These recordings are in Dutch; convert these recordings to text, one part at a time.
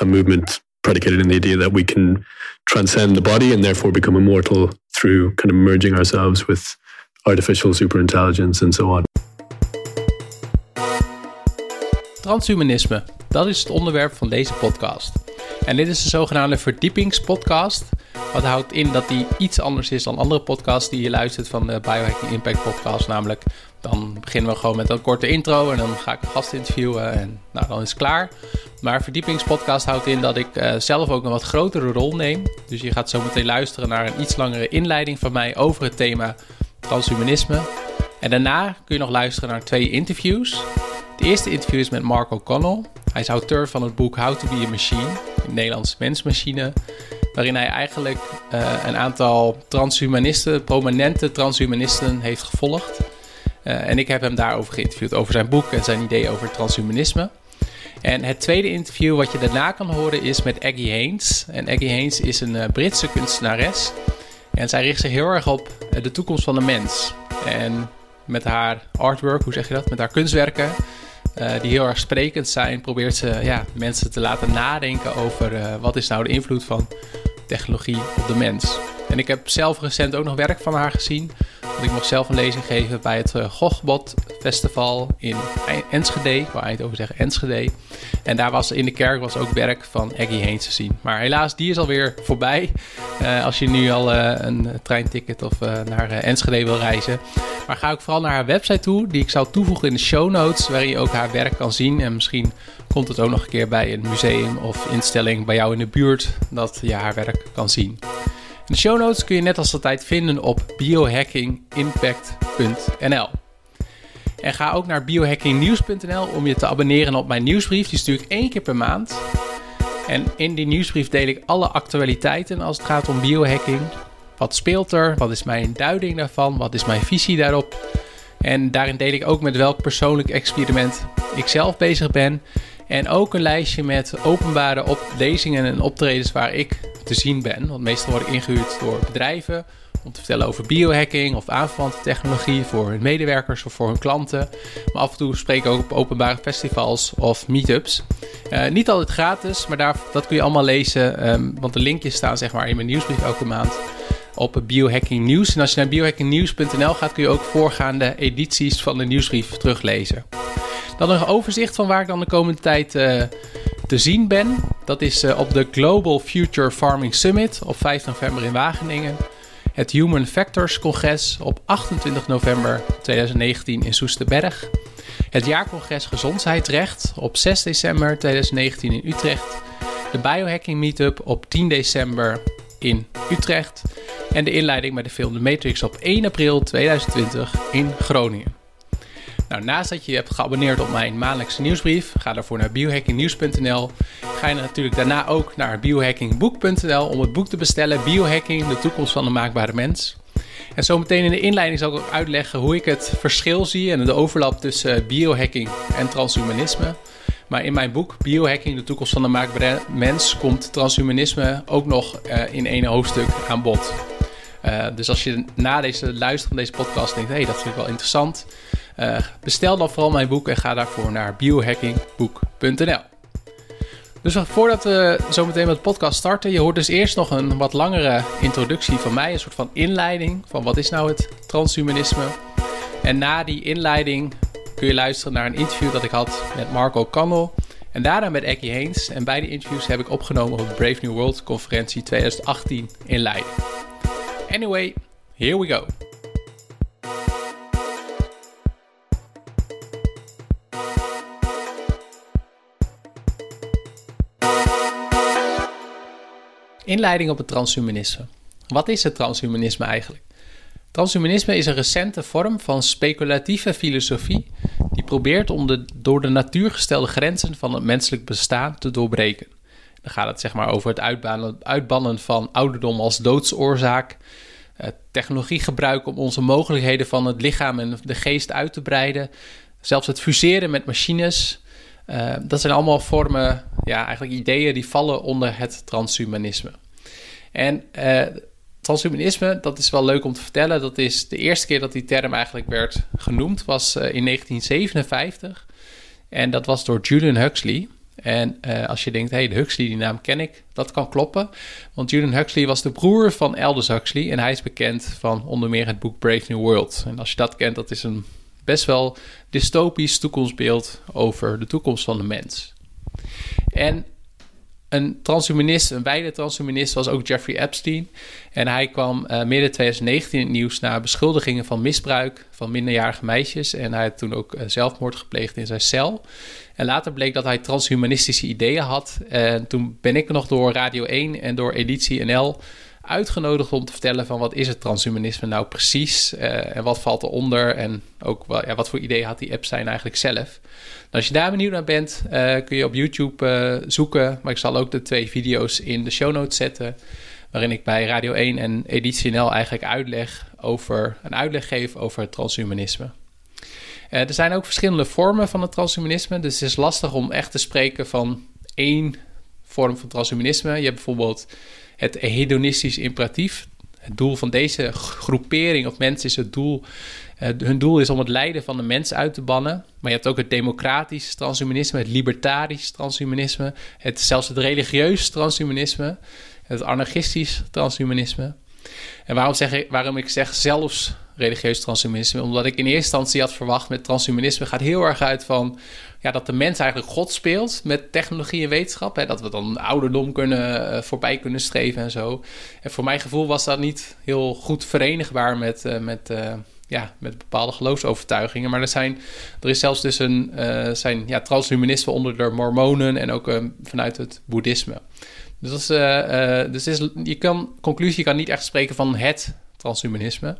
a movement predicated in the idea that we can transcend the body and therefore become immortal through kind of merging ourselves with artificial superintelligence and so on. Transhumanisme, dat is het onderwerp van deze podcast. En dit is de zogenaamde verdiepingspodcast. Wat houdt in dat die iets anders is dan andere podcasts die je luistert van de Biohacking Impact podcast. Namelijk, dan beginnen we gewoon met een korte intro en dan ga ik een gast interviewen en nou, dan is het klaar. Maar verdiepingspodcast houdt in dat ik uh, zelf ook een wat grotere rol neem. Dus je gaat zo meteen luisteren naar een iets langere inleiding van mij over het thema transhumanisme. En daarna kun je nog luisteren naar twee interviews. Het eerste interview is met Mark O'Connell. Hij is auteur van het boek How to be a Machine, in Nederlands mensmachine. Waarin hij eigenlijk uh, een aantal transhumanisten, prominente transhumanisten, heeft gevolgd. Uh, en ik heb hem daarover geïnterviewd, over zijn boek en zijn idee over transhumanisme. En het tweede interview wat je daarna kan horen is met Aggie Haynes. En Aggie Haynes is een uh, Britse kunstenares. En zij richt zich heel erg op de toekomst van de mens. En met haar artwork, hoe zeg je dat? Met haar kunstwerken die heel erg sprekend zijn, probeert ze ja, mensen te laten nadenken over wat is nou de invloed van technologie op de mens. En ik heb zelf recent ook nog werk van haar gezien. Want ik mocht zelf een lezing geven bij het uh, Gochbot Festival in Enschede. Ik wou Eindhoven zeggen Enschede. En daar was in de kerk was ook werk van Aggie Heens te zien. Maar helaas, die is alweer voorbij. Uh, als je nu al uh, een treinticket of naar Enschede wil reizen. Maar ga ook vooral naar haar website toe. Die ik zal toevoegen in de show notes. Waarin je ook haar werk kan zien. En misschien komt het ook nog een keer bij een museum of instelling bij jou in de buurt. Dat je haar werk kan zien. De show notes kun je net als altijd vinden op biohackingimpact.nl. En ga ook naar biohackingnieuws.nl om je te abonneren op mijn nieuwsbrief. Die stuur ik één keer per maand. En in die nieuwsbrief deel ik alle actualiteiten als het gaat om biohacking. Wat speelt er? Wat is mijn duiding daarvan? Wat is mijn visie daarop? En daarin deel ik ook met welk persoonlijk experiment ik zelf bezig ben. En ook een lijstje met openbare op lezingen en optredens waar ik te zien ben. Want meestal word ik ingehuurd door bedrijven om te vertellen over biohacking of aanverwante technologie voor hun medewerkers of voor hun klanten. Maar af en toe spreek ik ook op openbare festivals of meetups. Uh, niet altijd gratis, maar daar, dat kun je allemaal lezen, um, want de linkjes staan zeg maar in mijn nieuwsbrief elke maand op Biohacking Nieuws. En als je naar biohackingnieuws.nl gaat, kun je ook voorgaande edities van de nieuwsbrief teruglezen. Dan een overzicht van waar ik dan de komende tijd uh, te zien ben. Dat is uh, op de Global Future Farming Summit op 5 november in Wageningen. Het Human Factors Congres op 28 november 2019 in Soesterberg. Het jaarcongres Gezondheidsrecht op 6 december 2019 in Utrecht. De Biohacking Meetup op 10 december in Utrecht. En de inleiding bij de film The Matrix op 1 april 2020 in Groningen. Nou, naast dat je hebt geabonneerd op mijn maandelijkse nieuwsbrief, ga daarvoor naar biohackingnieuws.nl. Ga je natuurlijk daarna ook naar biohackingboek.nl om het boek te bestellen: Biohacking, de toekomst van de maakbare mens. En zometeen in de inleiding zal ik ook uitleggen hoe ik het verschil zie en de overlap tussen biohacking en transhumanisme. Maar in mijn boek Biohacking, de toekomst van de maakbare mens, komt transhumanisme ook nog uh, in één hoofdstuk aan bod. Uh, dus als je na deze luisteren van deze podcast denkt, hé, hey, dat vind ik wel interessant, uh, bestel dan vooral mijn boek en ga daarvoor naar biohackingboek.nl. Dus voordat we zo meteen met de podcast starten, je hoort dus eerst nog een wat langere introductie van mij, een soort van inleiding van wat is nou het transhumanisme. En na die inleiding kun je luisteren naar een interview dat ik had met Marco O'Connell en daarna met Ekkie Heens. En beide interviews heb ik opgenomen op de Brave New World conferentie 2018 in Leiden. Anyway, here we go. Inleiding op het transhumanisme. Wat is het transhumanisme eigenlijk? Transhumanisme is een recente vorm van speculatieve filosofie die probeert om de door de natuur gestelde grenzen van het menselijk bestaan te doorbreken. Dan gaat het zeg maar over het uitbannen, van ouderdom als doodsoorzaak, eh, technologie gebruiken om onze mogelijkheden van het lichaam en de geest uit te breiden, zelfs het fuseren met machines. Uh, dat zijn allemaal vormen, ja, eigenlijk ideeën die vallen onder het transhumanisme. En uh, transhumanisme, dat is wel leuk om te vertellen. Dat is de eerste keer dat die term eigenlijk werd genoemd, was uh, in 1957. En dat was door Julian Huxley. En als je denkt, hé, hey, de Huxley, die naam ken ik, dat kan kloppen. Want Julian Huxley was de broer van Aldous Huxley. En hij is bekend van onder meer het boek Brave New World. En als je dat kent, dat is een best wel dystopisch toekomstbeeld over de toekomst van de mens. En een transhumanist, een wijde transhumanist, was ook Jeffrey Epstein. En hij kwam uh, midden 2019 in het nieuws na beschuldigingen van misbruik van minderjarige meisjes. En hij had toen ook uh, zelfmoord gepleegd in zijn cel. En later bleek dat hij transhumanistische ideeën had. En toen ben ik nog door Radio 1 en door Editie NL uitgenodigd om te vertellen van wat is het transhumanisme nou precies uh, en wat valt eronder en ook ja, wat voor ideeën had die Epstein eigenlijk zelf. Nou, als je daar benieuwd naar bent, uh, kun je op YouTube uh, zoeken, maar ik zal ook de twee video's in de show notes zetten, waarin ik bij Radio 1 en Editie NL eigenlijk uitleg over, een uitleg geef over het transhumanisme. er zijn ook verschillende vormen van het transhumanisme, dus het is lastig om echt te spreken van één vorm van transhumanisme. Je hebt bijvoorbeeld het hedonistisch imperatief. Het doel van deze groepering of mensen is het doel. Uh, hun doel is om het lijden van de mens uit te bannen. Maar je hebt ook het democratisch transhumanisme, het libertarisch transhumanisme, het, zelfs het religieus transhumanisme, het anarchistisch transhumanisme. En waarom, zeg ik, waarom ik zeg zelfs religieus transhumanisme? Omdat ik in eerste instantie had verwacht met transhumanisme gaat heel erg uit van ja, dat de mens eigenlijk God speelt met technologie en wetenschap. Hè, dat we dan ouderdom kunnen, uh, voorbij kunnen streven en zo. En voor mijn gevoel was dat niet heel goed verenigbaar met, uh, met, uh, ja, met bepaalde geloofsovertuigingen. Maar er, zijn, er is zelfs dus een, zijn ja, transhumanisme onder de mormonen en ook vanuit het boeddhisme. Dus, dat is, dus is, je kan, conclusie, je kan niet echt spreken van het transhumanisme.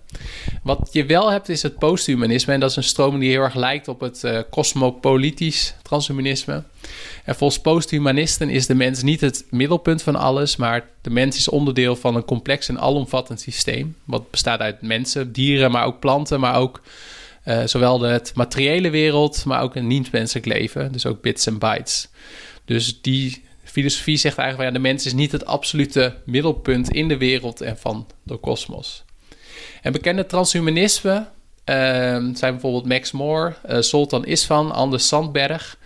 Wat je wel hebt is het posthumanisme. En dat is een stroming die heel erg lijkt op het uh, cosmopolitisch transhumanisme. En volgens posthumanisten is de mens niet het middelpunt van alles, maar de mens is onderdeel van een complex en alomvattend systeem. Wat bestaat uit mensen, dieren, maar ook planten, maar ook uh, zowel de het materiële wereld, maar ook een niet-menselijk leven. Dus ook bits en bytes. Dus die filosofie zegt eigenlijk, ja, de mens is niet het absolute middelpunt in de wereld en van de kosmos. En bekende transhumanisme uh, zijn bijvoorbeeld Max Moore, uh, Sultan Isvan, Anders Sandberg,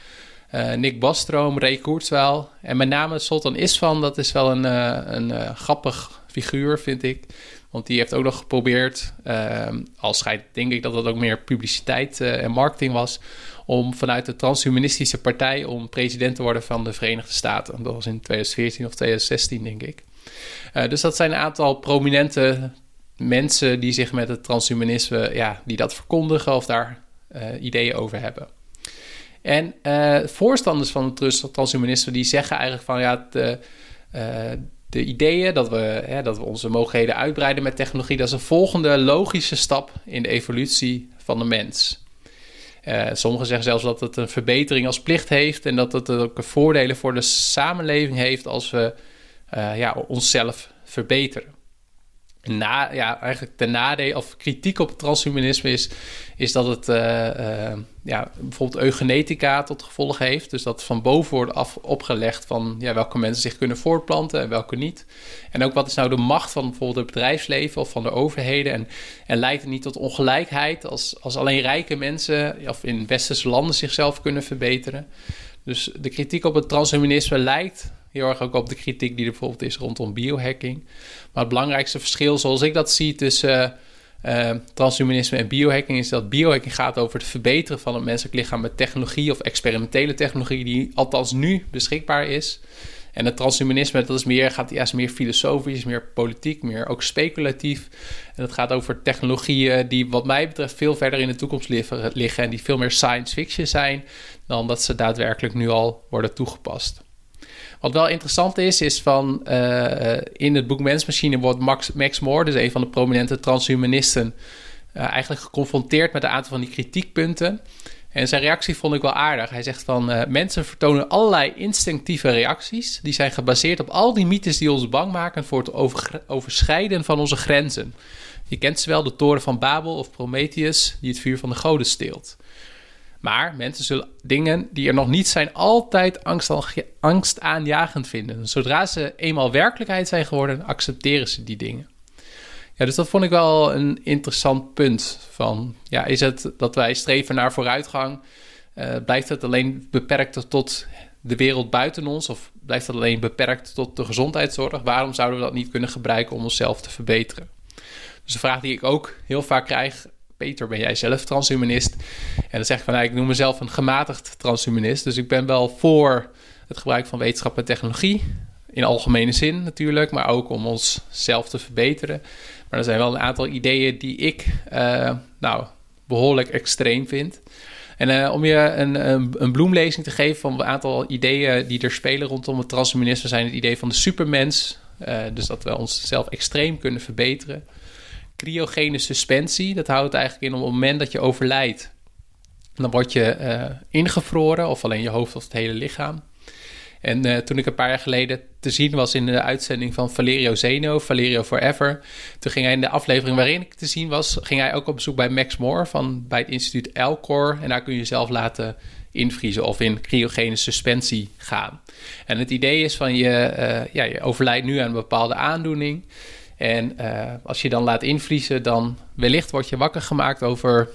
uh, Nick Bostrom, Ray Kurzweil. En met name Sultan Isvan, dat is wel een, eh, een grappig figuur, vind ik. Want die heeft ook nog geprobeerd, ehm, al schijnt denk ik dat dat ook meer publiciteit en marketing was, om vanuit de transhumanistische partij om president te worden van de Verenigde Staten. Dat was in 2014 of 2016, denk ik. dus dat zijn een aantal prominente mensen die zich met het transhumanisme, ja, die dat verkondigen of daar uh, ideeën over hebben. En uh, voorstanders van het transhumanisme die zeggen eigenlijk van ja, de, uh, de ideeën dat we, dat we onze mogelijkheden uitbreiden met technologie, dat is een volgende logische stap in de evolutie van de mens. sommigen zeggen zelfs dat het een verbetering als plicht heeft en dat het ook voordelen voor de samenleving heeft als we ja, onszelf verbeteren ja, eigenlijk de nadeel of kritiek op het transhumanisme is, is dat het uh, uh, ja, bijvoorbeeld eugenetica tot gevolg heeft. Dus dat van boven wordt af, opgelegd van ja, welke mensen zich kunnen voortplanten en welke niet. En ook wat is nou de macht van bijvoorbeeld het bedrijfsleven of van de overheden. En, en leidt het niet tot ongelijkheid als, als alleen rijke mensen of in westerse landen zichzelf kunnen verbeteren. Dus de kritiek op het transhumanisme lijkt heel erg ook op de kritiek die er bijvoorbeeld is rondom biohacking. Maar het belangrijkste verschil, zoals ik dat zie tussen uh, transhumanisme en biohacking, is dat biohacking gaat over het verbeteren van het menselijk lichaam met technologie of experimentele technologie, die althans nu beschikbaar is. En het transhumanisme, dat is meer, gaat juist meer filosofisch, meer politiek, meer ook speculatief. En het gaat over technologieën die wat mij betreft veel verder in de toekomst liggen en die veel meer science fiction zijn dan dat ze daadwerkelijk nu al worden toegepast. Wat wel interessant is, is van uh, in het boek Mensmachine wordt Max, Max Moore, dus een van de prominente transhumanisten, uh, eigenlijk geconfronteerd met een aantal van die kritiekpunten. En zijn reactie vond ik wel aardig. Hij zegt van uh, mensen vertonen allerlei instinctieve reacties. Die zijn gebaseerd op al die mythes die ons bang maken voor het overschrijden van onze grenzen. Je kent ze wel, de toren van Babel of Prometheus, die het vuur van de goden steelt. Maar mensen zullen dingen die er nog niet zijn altijd angstaanjagend vinden. Zodra ze eenmaal werkelijkheid zijn geworden, accepteren ze die dingen. Ja, dus dat vond ik wel een interessant punt. Van, ja, is het dat wij streven naar vooruitgang? Uh, blijft het alleen beperkt tot de wereld buiten ons? Of blijft dat alleen beperkt tot de gezondheidszorg? Waarom zouden we dat niet kunnen gebruiken om onszelf te verbeteren? Dus een vraag die ik ook heel vaak krijg. Peter, ben jij zelf transhumanist? En dan zeg ik van, nou, ik noem mezelf een gematigd transhumanist. Dus ik ben wel voor het gebruik van wetenschap en technologie. In algemene zin natuurlijk, maar ook om onszelf te verbeteren. Maar er zijn wel een aantal ideeën die ik uh, nou, behoorlijk extreem vind. En uh, om je een, een, bloemlezing te geven van een aantal ideeën die er spelen rondom het transhumanisme, zijn het idee van de supermens. Uh, dus dat we onszelf extreem kunnen verbeteren. Cryogene suspensie, dat houdt eigenlijk in op het moment dat je overlijdt. Dan word je ingevroren, of alleen je hoofd of het hele lichaam. En uh, toen ik een paar jaar geleden te zien was in de uitzending van Valerio Zeno, Valerio Forever, toen ging hij in de aflevering waarin ik te zien was, ging hij ook op bezoek bij Max Moore van bij het instituut Elcor. En daar kun je jezelf laten invriezen of in cryogene suspensie gaan. En het idee is van je, uh, ja, je overlijdt nu aan een bepaalde aandoening. En uh, als je dan laat invriezen, dan wellicht word je wakker gemaakt over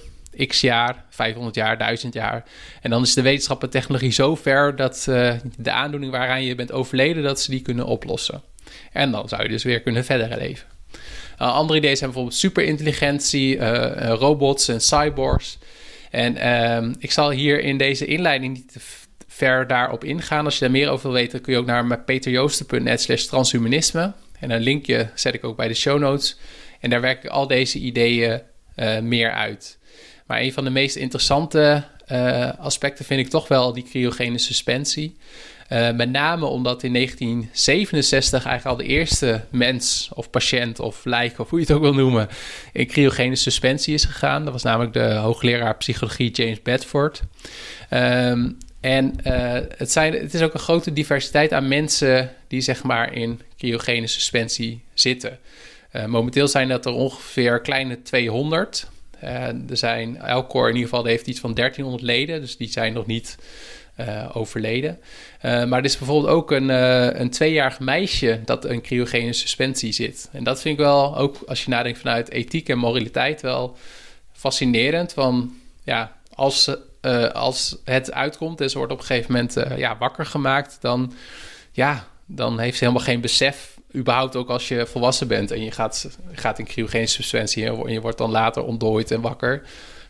x jaar, 500 jaar, 1000 jaar. En dan is de wetenschap en technologie zo ver dat uh, de aandoening waaraan je bent overleden, dat ze die kunnen oplossen. En dan zou je dus weer kunnen verder leven. Uh, andere ideeën zijn bijvoorbeeld superintelligentie, robots en cyborgs. En ehm, ik zal hier in deze inleiding niet te ver daarop ingaan. Als je daar meer over wil weten, kun je ook naar peterjoosten.net slash transhumanisme. En een linkje zet ik ook bij de show notes. En daar werk ik al deze ideeën meer uit. Maar een van de meest interessante uh, aspecten vind ik toch wel die cryogene suspensie. Uh, met name omdat in 1967 eigenlijk al de eerste mens of patiënt of lijk of hoe je het ook wil noemen in cryogene suspensie is gegaan. Dat was namelijk de hoogleraar psychologie James Bedford. Um, en het, zijn, het is ook een grote diversiteit aan mensen die zeg maar in cryogene suspensie zitten. momenteel zijn dat er ongeveer kleine 200. Uh, er zijn, Elcor in ieder geval heeft iets van 1300 leden, dus die zijn nog niet uh, overleden. Maar er is bijvoorbeeld ook een, een tweejarig meisje dat een cryogene suspensie zit. En dat vind ik wel, ook als je nadenkt vanuit ethiek en moraliteit, wel fascinerend. Van ja, als, als het uitkomt en ze wordt op een gegeven moment ja, wakker gemaakt, dan, ja, dan heeft ze helemaal geen besef überhaupt ook als je volwassen bent en je gaat, gaat in cryogene suspensie en je wordt dan later ontdooid en wakker.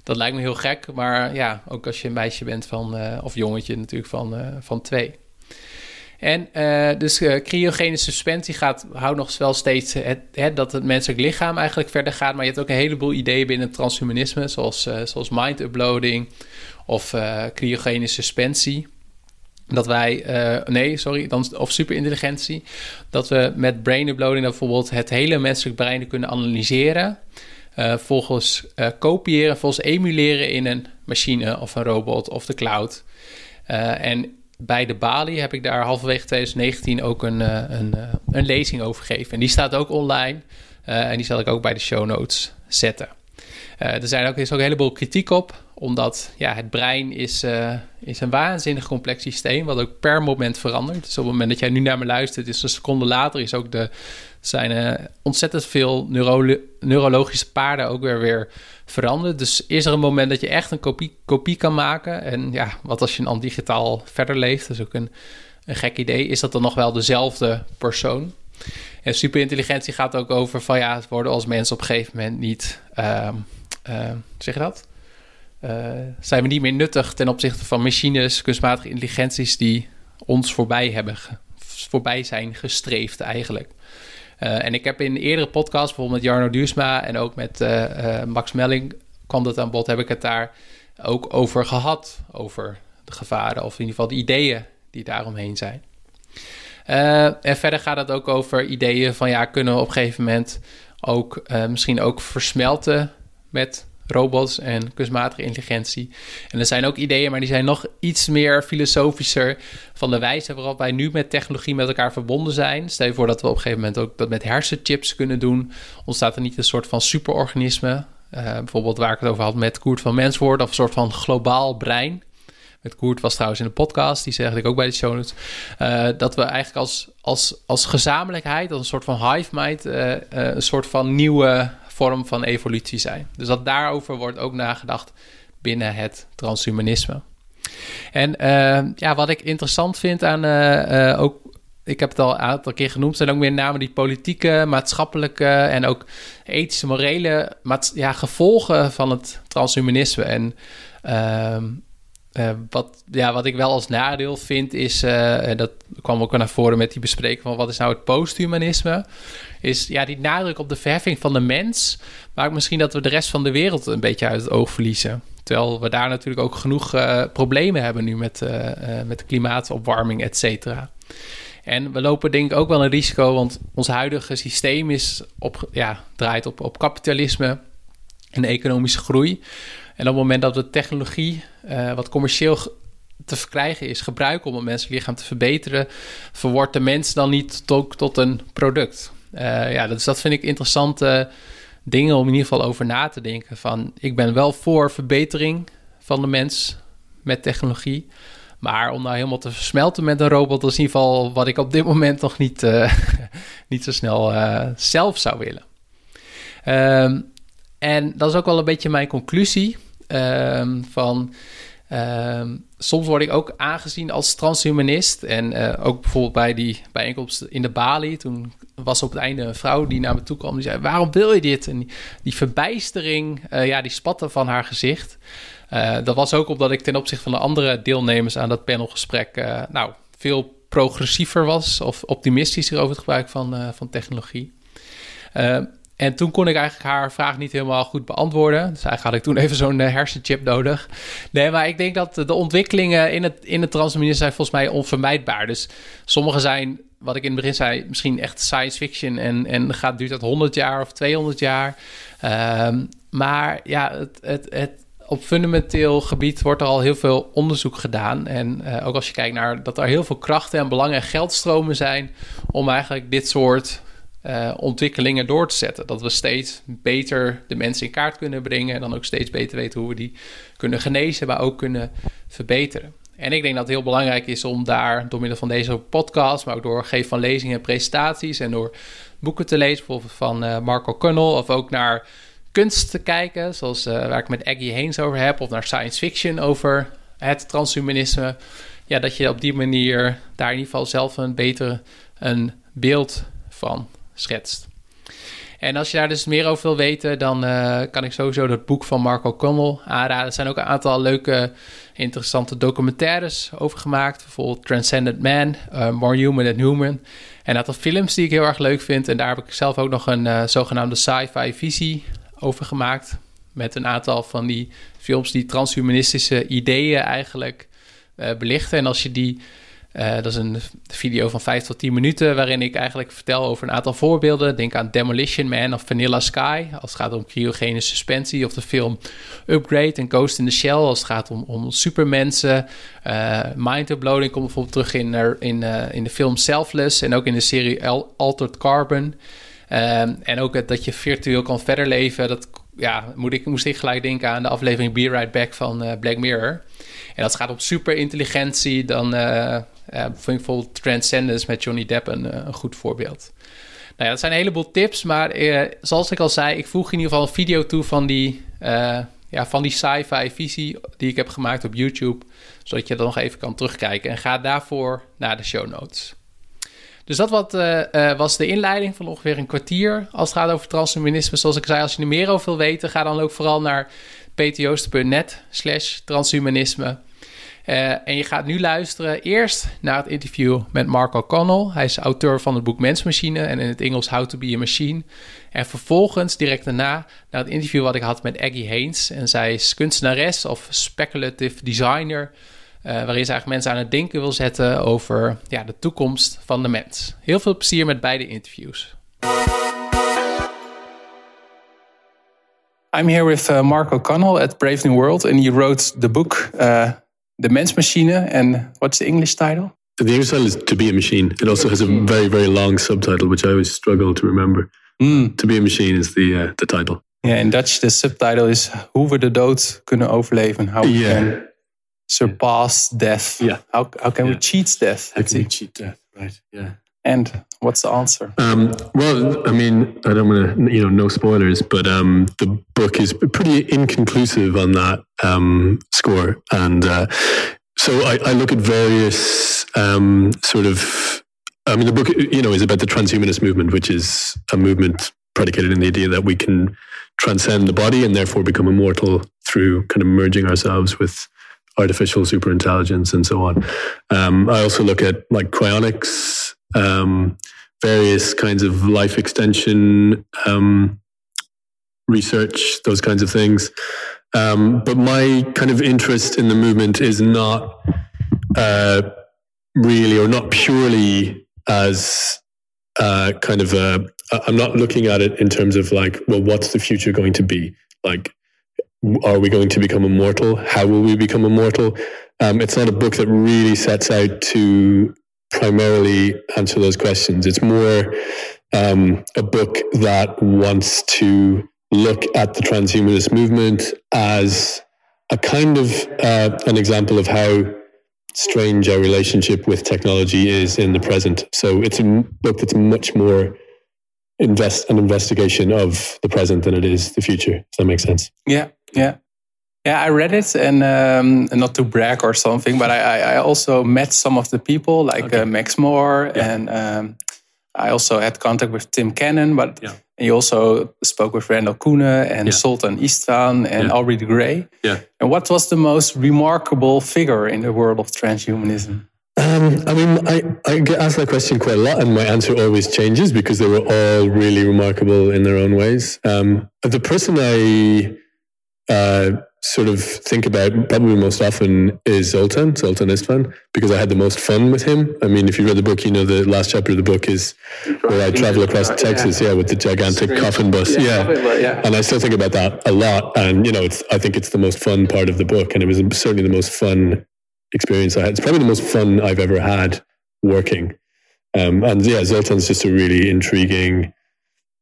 Dat lijkt me heel gek, maar ja, ook als je een meisje bent van, uh, of jongetje natuurlijk van, uh, van twee. En uh, dus cryogene suspensie gaat, houdt nog wel steeds dat het menselijk lichaam eigenlijk verder gaat. Maar je hebt ook een heleboel ideeën binnen het transhumanisme, zoals, zoals mind uploading of cryogene suspensie. Dat wij, uh, nee, sorry, dan, of superintelligentie. Dat we met brain uploading bijvoorbeeld het hele menselijk brein kunnen analyseren. Uh, volgens uh, kopiëren, volgens emuleren in een machine of een robot of de cloud. en bij de Bali heb ik daar halverwege 2019 ook een, een, een lezing over gegeven. En die staat ook online. en die zal ik ook bij de show notes zetten. Er zijn ook, is ook een heleboel kritiek op omdat ja, het brein is, uh, is een waanzinnig complex systeem, wat ook per moment verandert. Dus op het moment dat jij nu naar me luistert, is een seconde later is ook de, zijn uh, ontzettend veel neuro neurologische paarden ook weer, weer veranderd. Dus is er een moment dat je echt een kopie, kopie kan maken? En ja, wat als je dan digitaal verder leeft? Dat is ook een, een gek idee. Is dat dan nog wel dezelfde persoon? En superintelligentie gaat ook over van ja, het worden als mensen op een gegeven moment niet, uh, zeg je dat? uh, zijn we niet meer nuttig ten opzichte van machines, kunstmatige intelligenties die ons voorbij hebben, voorbij zijn gestreefd eigenlijk. Uh, en ik heb in eerdere podcasts, bijvoorbeeld met Jarno Duursma en ook met Max Melling, kwam dat aan bod, heb ik het daar ook over gehad, over de gevaren of in ieder geval de ideeën die daaromheen zijn. en verder gaat het ook over ideeën van ja, kunnen we op een gegeven moment ook misschien ook versmelten met robots en kunstmatige intelligentie. En er zijn ook ideeën, maar die zijn nog iets meer filosofischer van de wijze waarop wij nu met technologie met elkaar verbonden zijn. Stel je voor dat we op een gegeven moment ook dat met hersenchips kunnen doen. Ontstaat er niet een soort van superorganisme? Uh, bijvoorbeeld waar ik het over had met Koert van Menswoord of een soort van globaal brein. Met Koert was trouwens in de podcast, die zeg ik ook bij de show notes. Uh, dat we eigenlijk als, als, als gezamenlijkheid, als een soort van hive mind, uh, een soort van nieuwe vorm van evolutie zijn. Dus dat daarover wordt ook nagedacht binnen het transhumanisme. En ja, wat ik interessant vind aan ook ik heb het al een aantal keer genoemd, zijn ook meer name die politieke, maatschappelijke en ook ethische, morele ja, gevolgen van het transhumanisme. En uh, uh, wat, ja, wat ik wel als nadeel vind, is, uh, dat kwam ook naar voren met die bespreking van wat is nou het posthumanisme, is ja, die nadruk op de verheffing van de mens, maakt misschien dat we de rest van de wereld een beetje uit het oog verliezen. Terwijl we daar natuurlijk ook genoeg uh, problemen hebben nu met, met klimaatopwarming, et cetera. En we lopen denk ik ook wel een risico, want ons huidige systeem is op, ja, draait op, op kapitalisme en economische groei. En op het moment dat we technologie, wat commercieel te verkrijgen is, gebruiken om het menselijk lichaam te verbeteren, verwordt de mens dan niet tot, tot een product. Uh, ja, dus dat vind ik interessante dingen om in ieder geval over na te denken. Van, ik ben wel voor verbetering van de mens met technologie. Maar om nou helemaal te versmelten met een robot, is in ieder geval wat ik op dit moment nog niet, uh, niet zo snel uh, zelf zou willen. Um, en dat is ook wel een beetje mijn conclusie. Um, van um, soms word ik ook aangezien als transhumanist. En uh, ook bijvoorbeeld bij die bijeenkomst in de Bali. Toen was op het einde een vrouw die naar me toe kwam. Die zei: Waarom wil je dit? En die, verbijstering, ja, die spatte van haar gezicht. Uh, dat was ook omdat ik ten opzichte van de andere deelnemers aan dat panelgesprek, nou, veel progressiever was of optimistischer over het gebruik van, van technologie. En toen kon ik eigenlijk haar vraag niet helemaal goed beantwoorden. Dus eigenlijk had ik toen even zo'n hersenchip nodig. Nee, maar ik denk dat de ontwikkelingen in het, in het transhumanisme zijn volgens mij onvermijdbaar. Dus sommige zijn, wat ik in het begin zei, misschien echt science fiction en, en gaat, duurt dat 100 jaar of 200 jaar. Uh, maar ja, het, het, het op fundamenteel gebied wordt er al heel veel onderzoek gedaan. En uh, ook als je kijkt naar dat er heel veel krachten en belangen en geldstromen zijn om eigenlijk dit soort uh, ontwikkelingen door te zetten. Dat we steeds beter de mensen in kaart kunnen brengen en dan ook steeds beter weten hoe we die kunnen genezen, maar ook kunnen verbeteren. En ik denk dat het heel belangrijk is om daar door middel van deze podcast, maar ook door geven van lezingen en presentaties en door boeken te lezen, bijvoorbeeld van uh, Marco Kunnel, of ook naar kunst te kijken, zoals uh, waar ik met Aggie Heens over heb, of naar science fiction over het transhumanisme. Ja, dat je op die manier daar in ieder geval zelf een beter een beeld van schetst. En als je daar dus meer over wil weten, dan uh, kan ik sowieso dat boek van Marco Connell aanraden. Er zijn ook een aantal leuke, interessante documentaires over gemaakt. Bijvoorbeeld Transcendent Man, uh, More Human Than Human. En een aantal films die ik heel erg leuk vind. En daar heb ik zelf ook nog een uh, zogenaamde sci-fi visie over gemaakt. Met een aantal van die films die transhumanistische ideeën eigenlijk belichten. En als je die, uh, dat is een video van 5 tot 10 minuten, waarin ik eigenlijk vertel over een aantal voorbeelden. Denk aan Demolition Man of Vanilla Sky, als het gaat om cryogene suspensie. Of de film Upgrade en Ghost in the Shell, als het gaat om, om supermensen. Uh, Mind Uploading komt bijvoorbeeld terug in, in, in de film Selfless en ook in de serie Altered Carbon. En ook dat je virtueel kan verder leven. Dat ja, moet ik, moest ik gelijk denken aan de aflevering Be Right Back van Black Mirror. En dat gaat op superintelligentie. Dan uh, vind ik bijvoorbeeld Transcendence met Johnny Depp een, een goed voorbeeld. Nou ja, dat zijn een heleboel tips. Maar zoals ik al zei, ik voeg in ieder geval een video toe van die, ja, van die sci-fi visie die ik heb gemaakt op YouTube. Zodat je dat nog even kan terugkijken. En ga daarvoor naar de show notes. Dus dat wat, was de inleiding van ongeveer een kwartier. Als het gaat over transhumanisme, zoals ik zei, als je er meer over wil weten, ga dan ook vooral naar peterjoosten.net slash transhumanisme. Uh, en je gaat nu luisteren eerst naar het interview met Mark O'Connell. Hij is auteur van het boek Mensmachine en in het Engels How to be a Machine. En vervolgens, direct daarna, naar het interview wat ik had met Aggie Haynes. En zij is kunstenares of speculative designer uh, waarin ze eigenlijk mensen aan het denken wil zetten over ja, de toekomst van de mens. Heel veel plezier met beide interviews. I'm here with uh, Mark O'Connell at Brave New World, and he wrote the book The Mensmachine. And what's the English title? The English title is To Be a Machine. It also has a very, very long subtitle, which I always struggle to remember. Mm. To Be a Machine is the, uh, the title. Yeah, in Dutch, the subtitle is Hoe we de dood kunnen overleven. How we yeah. can surpass death. Yeah. How, how can yeah. we cheat death? How can we cheat death? Right. Yeah. And what's the answer? Um, well, I mean, I don't want to, you know, no spoilers, but um, the book is pretty inconclusive on that um, score. And uh, so I, I, look at various um, sort of, I mean, the book, you know, is about the transhumanist movement, which is a movement predicated in the idea that we can transcend the body and therefore become immortal through kind of merging ourselves with artificial superintelligence and so on. Um, I also look at like cryonics, um, various kinds of life extension um, research, those kinds of things. Um, but my kind of interest in the movement is not uh, really or not purely as uh, kind of a, I'm not looking at it in terms of like, well, what's the future going to be? Like, are we going to become immortal? How will we become immortal? Um, it's not a book that really sets out to primarily answer those questions. It's more um, a book that wants to look at the transhumanist movement as a kind of uh, an example of how strange our relationship with technology is in the present. So it's a book that's much more invest an investigation of the present than it is the future. Does that make sense? Yeah, yeah. Yeah, I read it, and um, not to brag or something, but I, I also met some of the people like okay. uh, Max Moore, yeah. and um, I also had contact with Tim Cannon. But yeah. he also spoke with Randall Koene and yeah. Zoltan Istvan and Aubrey de Grey. Yeah. And what was the most remarkable figure in the world of transhumanism? Um, I mean, I, I get asked that question quite a lot, and my answer always changes because they were all really remarkable in their own ways. Um, the person I uh, sort of think about probably most often is Zoltan, Zoltan Istvan, because I had the most fun with him. I mean, if you read the book, you know the last chapter of the book is where I travel across Texas, yeah, with the gigantic coffin bus, yeah. yeah. And I still think about that a lot, and you know, it's I think it's the most fun part of the book, and it was certainly the most fun experience I had. It's probably the most fun I've ever had working. Um, and yeah, Zoltan's just a really intriguing,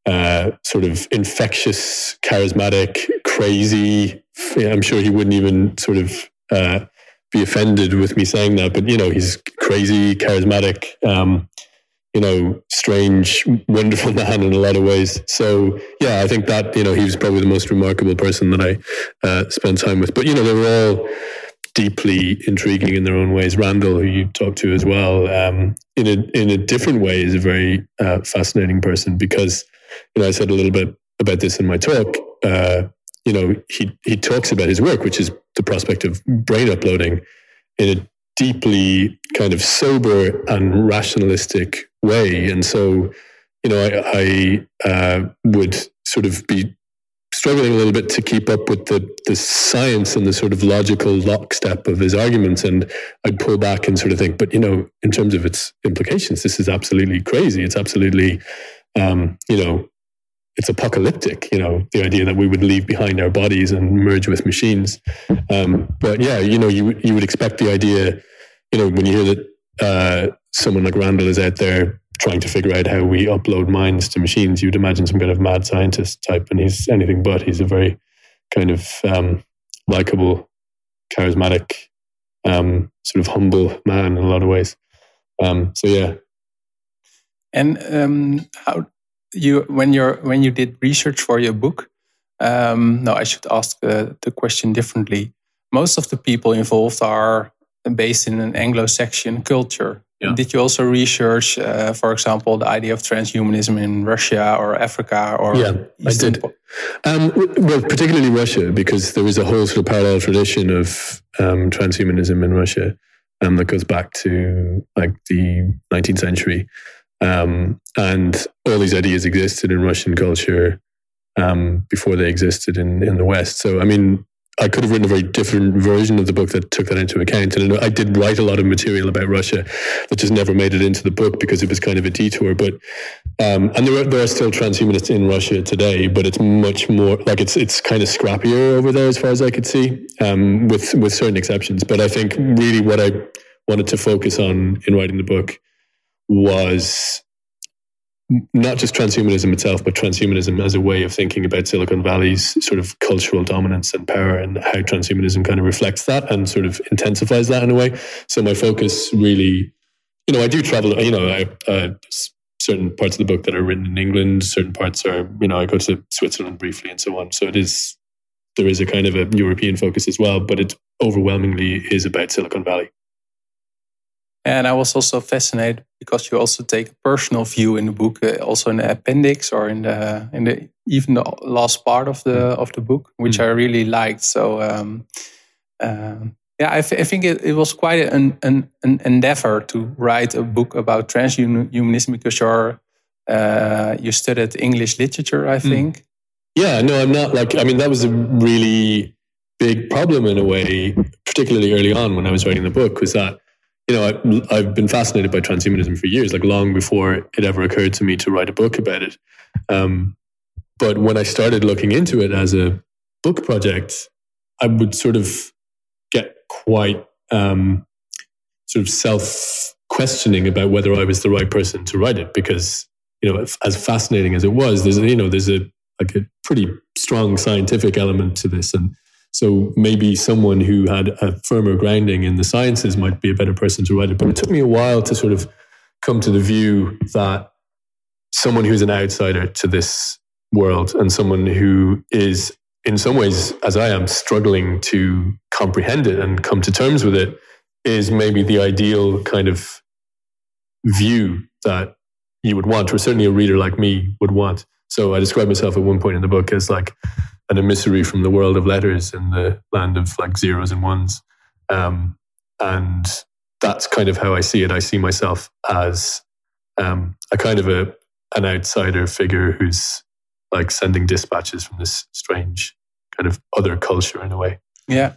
uh, sort of infectious, charismatic, crazy. I'm sure he wouldn't even sort of uh, be offended with me saying that, but you know, he's crazy, charismatic, um, you know, strange, wonderful man in a lot of ways. So yeah, I think that you know he was probably the most remarkable person that I uh, spent time with. But you know, they were all deeply intriguing in their own ways. Randall, who you talked to as well, um, in a in a different way, is a very uh, fascinating person because you know I said a little bit about this in my talk. Uh, you know, he he talks about his work, which is the prospect of brain uploading, in a deeply kind of sober and rationalistic way, and so you know I, I uh, would sort of be struggling a little bit to keep up with the the science and the sort of logical lockstep of his arguments. And I'd pull back and sort of think but you know in terms of its implications this is absolutely crazy. It's absolutely um, you know it's apocalyptic you know the idea that we would leave behind our bodies and merge with machines um, but yeah you know you you would expect the idea you know when you hear that uh, someone like Randall is out there trying to figure out how we upload minds to machines. You'd imagine some kind of mad scientist type, and he's anything but. He's a very kind of um, likable, charismatic, um, sort of humble man in a lot of ways. Um, so yeah. And um, how you when you're when you did research for your book? Um, no, I should ask the, the question differently. Most of the people involved are based in an Anglo-Saxon culture. Yeah. Did you also research, uh, for example, the idea of transhumanism in Russia or Africa or? Yeah, Eastern I did. Um, well, particularly Russia, because there is a whole sort of parallel tradition of um, transhumanism in Russia um, that goes back to like the 19th century, um, and all these ideas existed in Russian culture um, before they existed in in the West. So, I mean, I could have written a very different version of the book that took that into account. And I did write a lot of material about Russia that just never made it into the book because it was kind of a detour. But um, and there are, there are still transhumanists in Russia today, but it's much more like it's it's kind of scrappier over there as far as I could see, um, with with certain exceptions. But I think really what I wanted to focus on in writing the book was not just transhumanism itself, but transhumanism as a way of thinking about Silicon Valley's sort of cultural dominance and power and how transhumanism kind of reflects that and sort of intensifies that in a way. So my focus really you know, I do travel. You know, I, uh, certain parts of the book that are written in England. Certain parts are, you know, I go to Switzerland briefly and so on. So it is there is a kind of a European focus as well, but it overwhelmingly is about Silicon Valley. And I was also fascinated because you also take a personal view in the book, uh, also in the appendix or in the in the even the last part of the of the book, which mm. I really liked. So um, um, yeah, I, think it, it, was quite an, an, an endeavor to write a book about transhumanism because you're uh, you studied English literature, I mm. think. Mm. Yeah, no, I'm not like. I mean, that was a really big problem in a way, particularly early on when I was writing the book, was that you know I, I've been fascinated by transhumanism for years, like long before it ever occurred to me to write a book about it. Um, but when I started looking into it as a book project, I would sort of get quite um, sort of self questioning about whether I was the right person to write it because you know as fascinating as it was, there's you know there's a like a pretty strong scientific element to this. And so maybe someone who had a firmer grounding in the sciences might be a better person to write it. But it took me a while to sort of come to the view that someone who's an outsider to this world and someone who is in some ways, as I am, struggling to comprehend it and come to terms with it is maybe the ideal kind of view that you would want, or certainly a reader like me would want. So I describe myself at one point in the book as like an emissary from the world of letters in the land of like zeros and ones. Um, and that's kind of how I see it. I see myself as um, a kind of a an outsider figure who's like sending dispatches from this strange kind of other culture in a way. Yeah.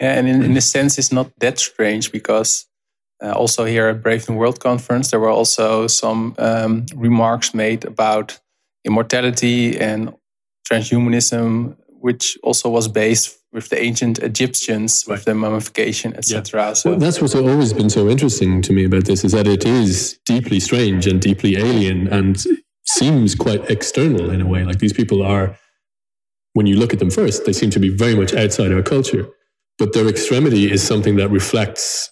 Yeah, and in, in a sense, it's not that strange because uh, also here at Brave New World Conference, there were also some um, remarks made about immortality and transhumanism, which also was based with the ancient Egyptians with the mummification, etc. Yeah. So well, that's what's always been so interesting to me about this is that it is deeply strange and deeply alien and seems quite external in a way. Like these people are, when you look at them first, they seem to be very much outside our culture, but their extremity is something that reflects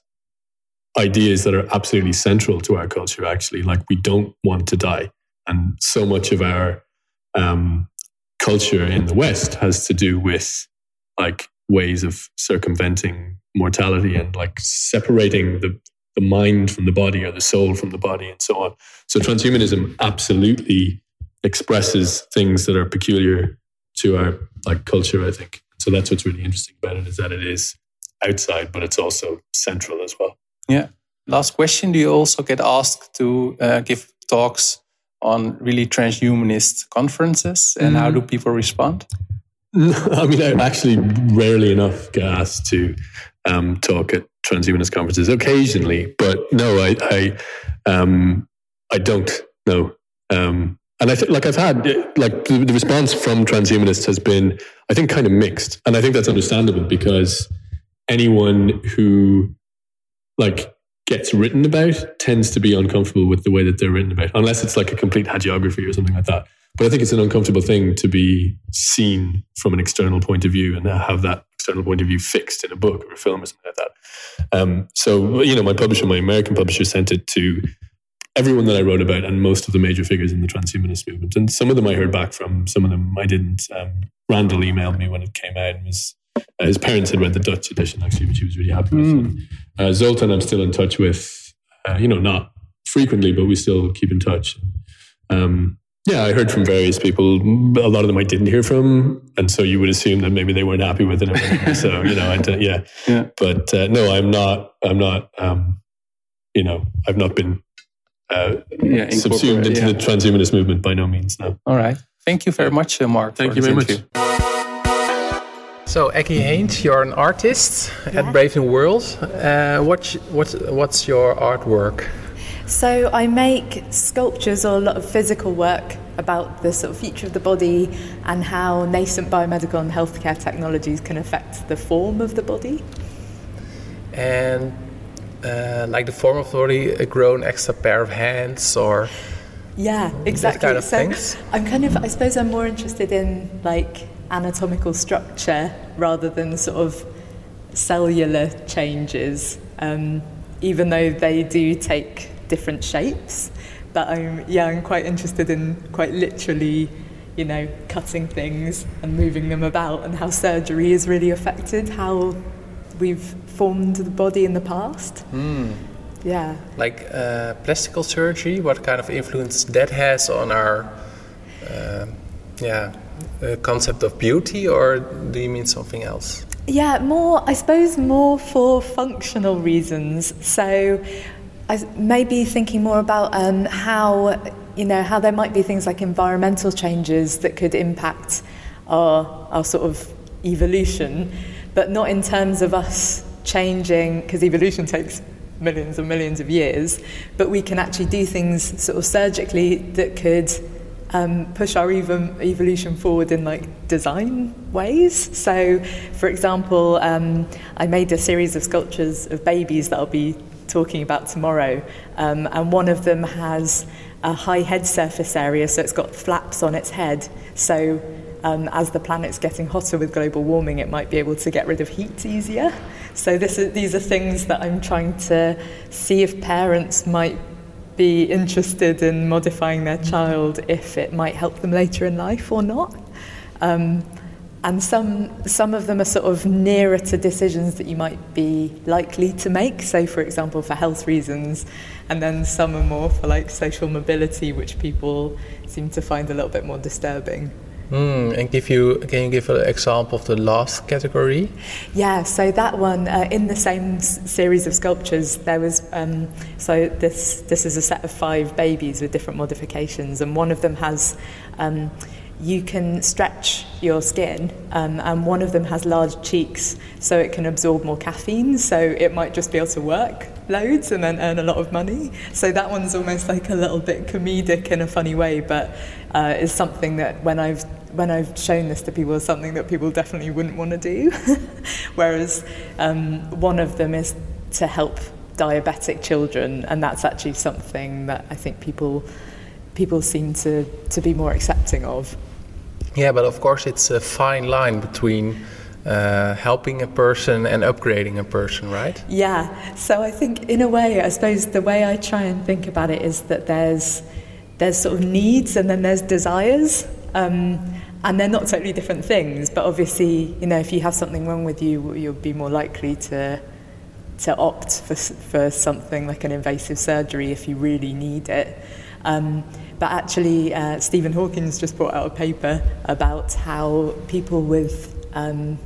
ideas that are absolutely central to our culture. Actually, like we don't want to die and so much of our um, culture in the West has to do with like ways of circumventing mortality and like separating the the mind from the body or the soul from the body and so on. So transhumanism absolutely expresses things that are peculiar to our like culture, I think. So that's what's really interesting about it is that it is outside, but it's also central as well. Yeah. Last question: Do you also get asked to uh, give talks on really transhumanist conferences and mm. how do mm. people respond? I mean, I actually rarely enough get asked to um, talk at transhumanist conferences. Occasionally, but no, I, I, um, I don't know. Um, and I think, like, I've had like the, the response from transhumanists has been, I think, kind of mixed, and I think that's understandable because anyone who like gets written about tends to be uncomfortable with the way that they're written about, unless it's like a complete hagiography or something like that. But I think it's an uncomfortable thing to be seen from an external point of view and have that external point of view fixed in a book or a film or something like that. Um, so, you know, my publisher, my American publisher, sent it to everyone that I wrote about and most of the major figures in the transhumanist movement. And some of them I heard back from, some of them I didn't. Um, Randall emailed me when it came out and was uh, his parents had read the Dutch edition actually, which he was really happy with. Mm. Uh, Zoltan, I'm still in touch with. Uh, you know, not frequently, but we still keep in touch. Um, yeah, I heard from various people. A lot of them I didn't hear from, and so you would assume that maybe they weren't happy with it. so you know, I yeah. yeah. But uh, no, I'm not. I'm not. Um, you know, I've not been uh, yeah, subsumed into yeah. the transhumanist movement by no means. No. All right. Thank you very much, uh, Mark. Thank you very much. So, Eki Haynes, you're an artist yeah. at Brave New World. Uh, what, what, what's your artwork? So, I make sculptures or a lot of physical work about the sort of future of the body and how nascent biomedical and healthcare technologies can affect the form of the body. And uh, like the form of the body, a grown extra pair of hands or yeah, exactly. Kind of so things. I'm kind of, I suppose, I'm more interested in like anatomical structure rather than sort of cellular changes. Um, even though they do take different shapes. But I'm yeah, I'm quite interested in quite literally, you know, cutting things and moving them about, and how surgery has really affected how we've formed the body in the past. Mm. Yeah. Like uh, plastical surgery, what kind of influence that has on our, uh, yeah, concept of beauty, or do you mean something else? Yeah, more, I suppose, more for functional reasons. So, I maybe thinking more about um, how, you know, how there might be things like environmental changes that could impact our, our sort of evolution, but not in terms of us changing, because evolution takes millions and millions of years, but we can actually do things sort of surgically that could um, push our ev- evolution forward in like design ways. So, for example, um, I made a series of sculptures of babies that I'll be talking about tomorrow, um, and one of them has a high head surface area, so it's got flaps on its head. So, um, as the planet's getting hotter with global warming, it might be able to get rid of heat easier. So, this is, these are things that I'm trying to see if parents might be interested in modifying their child if it might help them later in life or not. Um, and some, some of them are sort of nearer to decisions that you might be likely to make, so for example, for health reasons, and then some are more for like social mobility, which people seem to find a little bit more disturbing. Mm, and give you can you give an example of the last category? Yeah, so that one uh, in the same s- series of sculptures, there was um, so this this is a set of five babies with different modifications, and one of them has. Um, you can stretch your skin, um, and one of them has large cheeks, so it can absorb more caffeine. So it might just be able to work loads and then earn a lot of money. So that one's almost like a little bit comedic in a funny way, but uh, is something that when I've when I've shown this to people, is something that people definitely wouldn't want to do. Whereas um, one of them is to help diabetic children, and that's actually something that I think people people seem to, to be more accepting of. Yeah, but of course, it's a fine line between uh, helping a person and upgrading a person, right? Yeah. So I think, in a way, I suppose the way I try and think about it is that there's there's sort of needs and then there's desires. Um, and they're not totally different things, but obviously, you know, if you have something wrong with you, you'll be more likely to to opt for, for something like an invasive surgery if you really need it. Um, but actually, uh, Stephen Hawking's just brought out a paper about how people with um,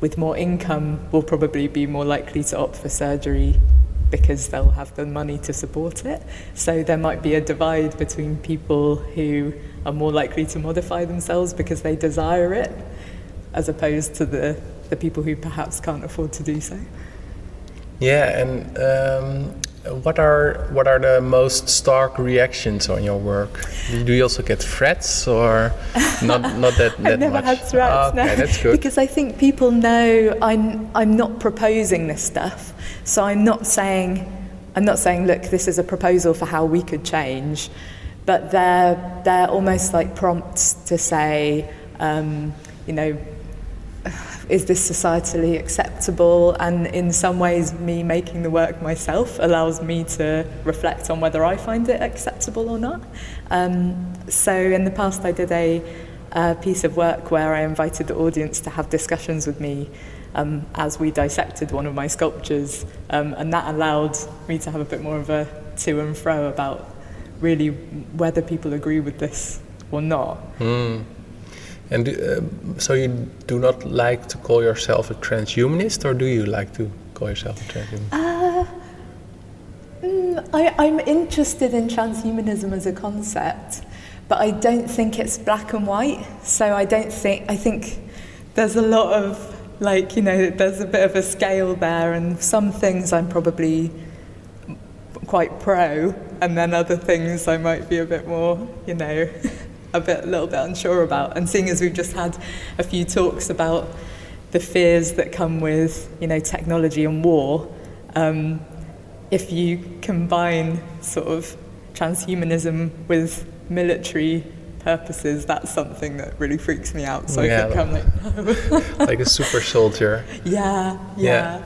with more income will probably be more likely to opt for surgery because they'll have the money to support it. So there might be a divide between people who are more likely to modify themselves because they desire it, as opposed to the, the people who perhaps can't afford to do so. Yeah, and um, what are what are the most stark reactions on your work? Do you also get threats or not? Not that, that I've never much. had threats. Ah, okay, no. that's good. Because I think people know I'm I'm not proposing this stuff, so I'm not saying I'm not saying look, this is a proposal for how we could change, but they're they're almost like prompts to say, um, you know. Is this societally acceptable? And in some ways, me making the work myself allows me to reflect on whether I find it acceptable or not. Um, so, in the past, I did a a piece of work where I invited the audience to have discussions with me um, as we dissected one of my sculptures, um, and that allowed me to have a bit more of a to and fro about really whether people agree with this or not. Mm. And uh, so you do not like to call yourself a transhumanist, or do you like to call yourself a transhumanist? Uh, mm, I, I'm interested in transhumanism as a concept, but I don't think it's black and white. So I don't think I think there's a lot of like you know there's a bit of a scale there, and some things I'm probably quite pro, and then other things I might be a bit more you know a bit a little bit unsure about. And seeing as we've just had a few talks about the fears that come with you know technology and war. Um, if you combine sort of transhumanism with military purposes, that's something that really freaks me out. So Yeah. I think I'm like, no. like a super soldier. yeah, Yeah. yeah.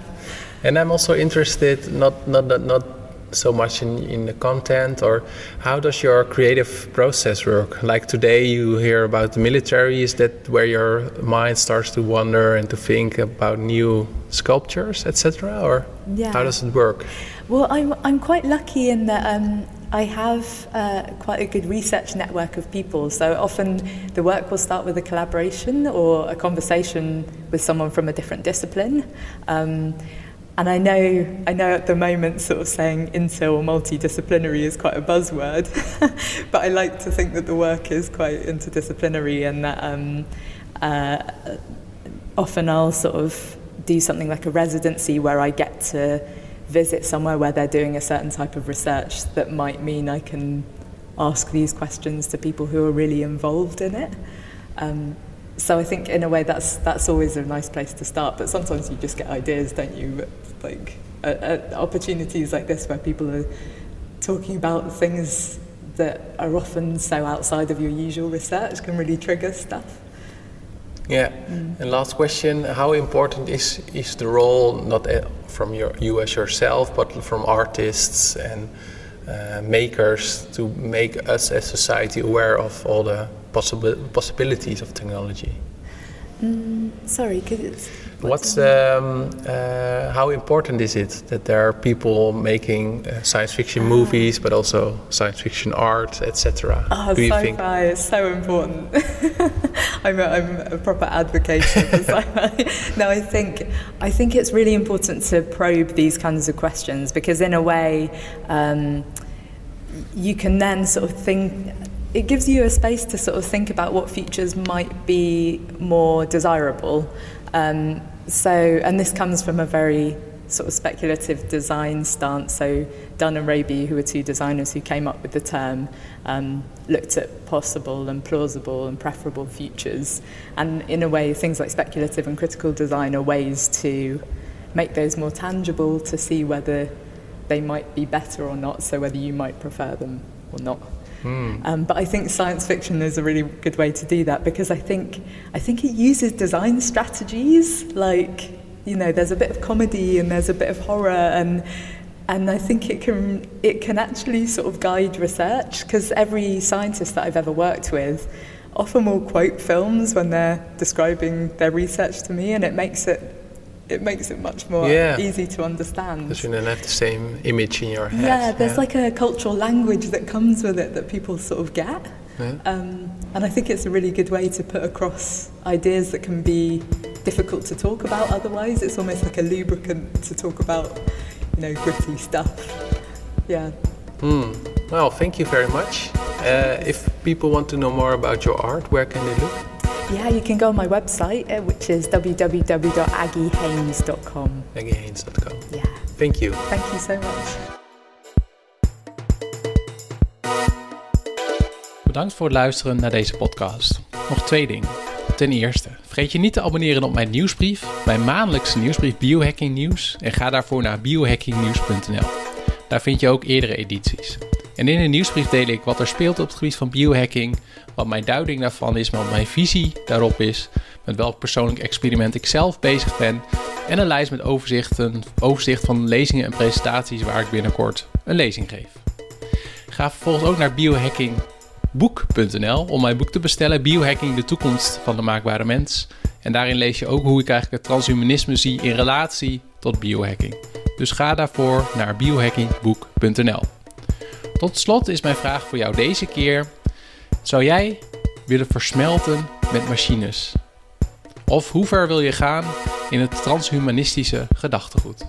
And I'm also interested not not not, not so much in, in the content or how does your creative process work like today you hear about the military is that where your mind starts to wander and to think about new sculptures etc or yeah. how does it work well i'm, I'm quite lucky in that um, I have uh, quite a good research network of people, so often the work will start with a collaboration or a conversation with someone from a different discipline. Um, and I know, I know at the moment, sort of saying inter or multidisciplinary is quite a buzzword, but I like to think that the work is quite interdisciplinary and that um, uh, often I'll sort of do something like a residency where I get to visit somewhere where they're doing a certain type of research that might mean I can ask these questions to people who are really involved in it. Um, so I think in a way that's that's always a nice place to start. But sometimes you just get ideas, don't you? Like at, at opportunities like this where people are talking about things that are often so outside of your usual research can really trigger stuff. Yeah. Mm. And last question: How important is is the role not from your, you as yourself, but from artists and uh, makers to make us as society aware of all the possible possibilities of technology? Mm, sorry, could you? What's um, uh, how important is it that there are people making uh, science fiction movies, but also science fiction art, etc.? Oh, Do sci-fi is so important. I'm, a, I'm a proper advocate for sci-fi. no, I think I think it's really important to probe these kinds of questions because, in a way, um, you can then sort of think it gives you a space to sort of think about what features might be more desirable. Um, so, and this comes from a very sort of speculative design stance. So, Dunn and Raby, who were two designers who came up with the term, um, looked at possible and plausible and preferable futures. And in a way, things like speculative and critical design are ways to make those more tangible to see whether they might be better or not, so whether you might prefer them or not. Mm. Um, but I think science fiction is a really good way to do that because I think I think it uses design strategies like you know there's a bit of comedy and there's a bit of horror and and I think it can it can actually sort of guide research because every scientist that I've ever worked with often will quote films when they're describing their research to me and it makes it it makes it much more yeah. easy to understand. Because you don't have the same image in your head. Yeah, there's yeah. like a cultural language that comes with it that people sort of get. Yeah. Um, and I think it's a really good way to put across ideas that can be difficult to talk about otherwise. It's almost like a lubricant to talk about, you know, gritty stuff. Yeah. Hmm. Well, thank you very much. Uh, if people want to know more about your art, where can they look? Yeah, you can go on my website, uh, which is www.aggiehaynes.com. AggieHaynes.com. Yeah. Thank you. Thank you so much. Bedankt voor het luisteren naar deze podcast. Nog twee dingen. Ten eerste, vergeet je niet te abonneren op mijn nieuwsbrief, mijn maandelijkse nieuwsbrief Biohacking Nieuws en ga daarvoor naar biohackingnieuws.nl. Daar vind je ook eerdere edities. En in de nieuwsbrief deel ik wat er speelt op het gebied van biohacking, wat mijn duiding daarvan is, wat mijn visie daarop is, met welk persoonlijk experiment ik zelf bezig ben en een lijst met overzichten, overzicht van lezingen en presentaties waar ik binnenkort een lezing geef. Ga vervolgens ook naar biohackingboek.nl om mijn boek te bestellen, Biohacking de toekomst van de maakbare mens. En daarin lees je ook hoe ik eigenlijk het transhumanisme zie in relatie tot biohacking. Dus ga daarvoor naar biohackingboek.nl. Tot slot is mijn vraag voor jou deze keer: zou jij willen versmelten met machines? Of hoe ver wil je gaan in het transhumanistische gedachtegoed?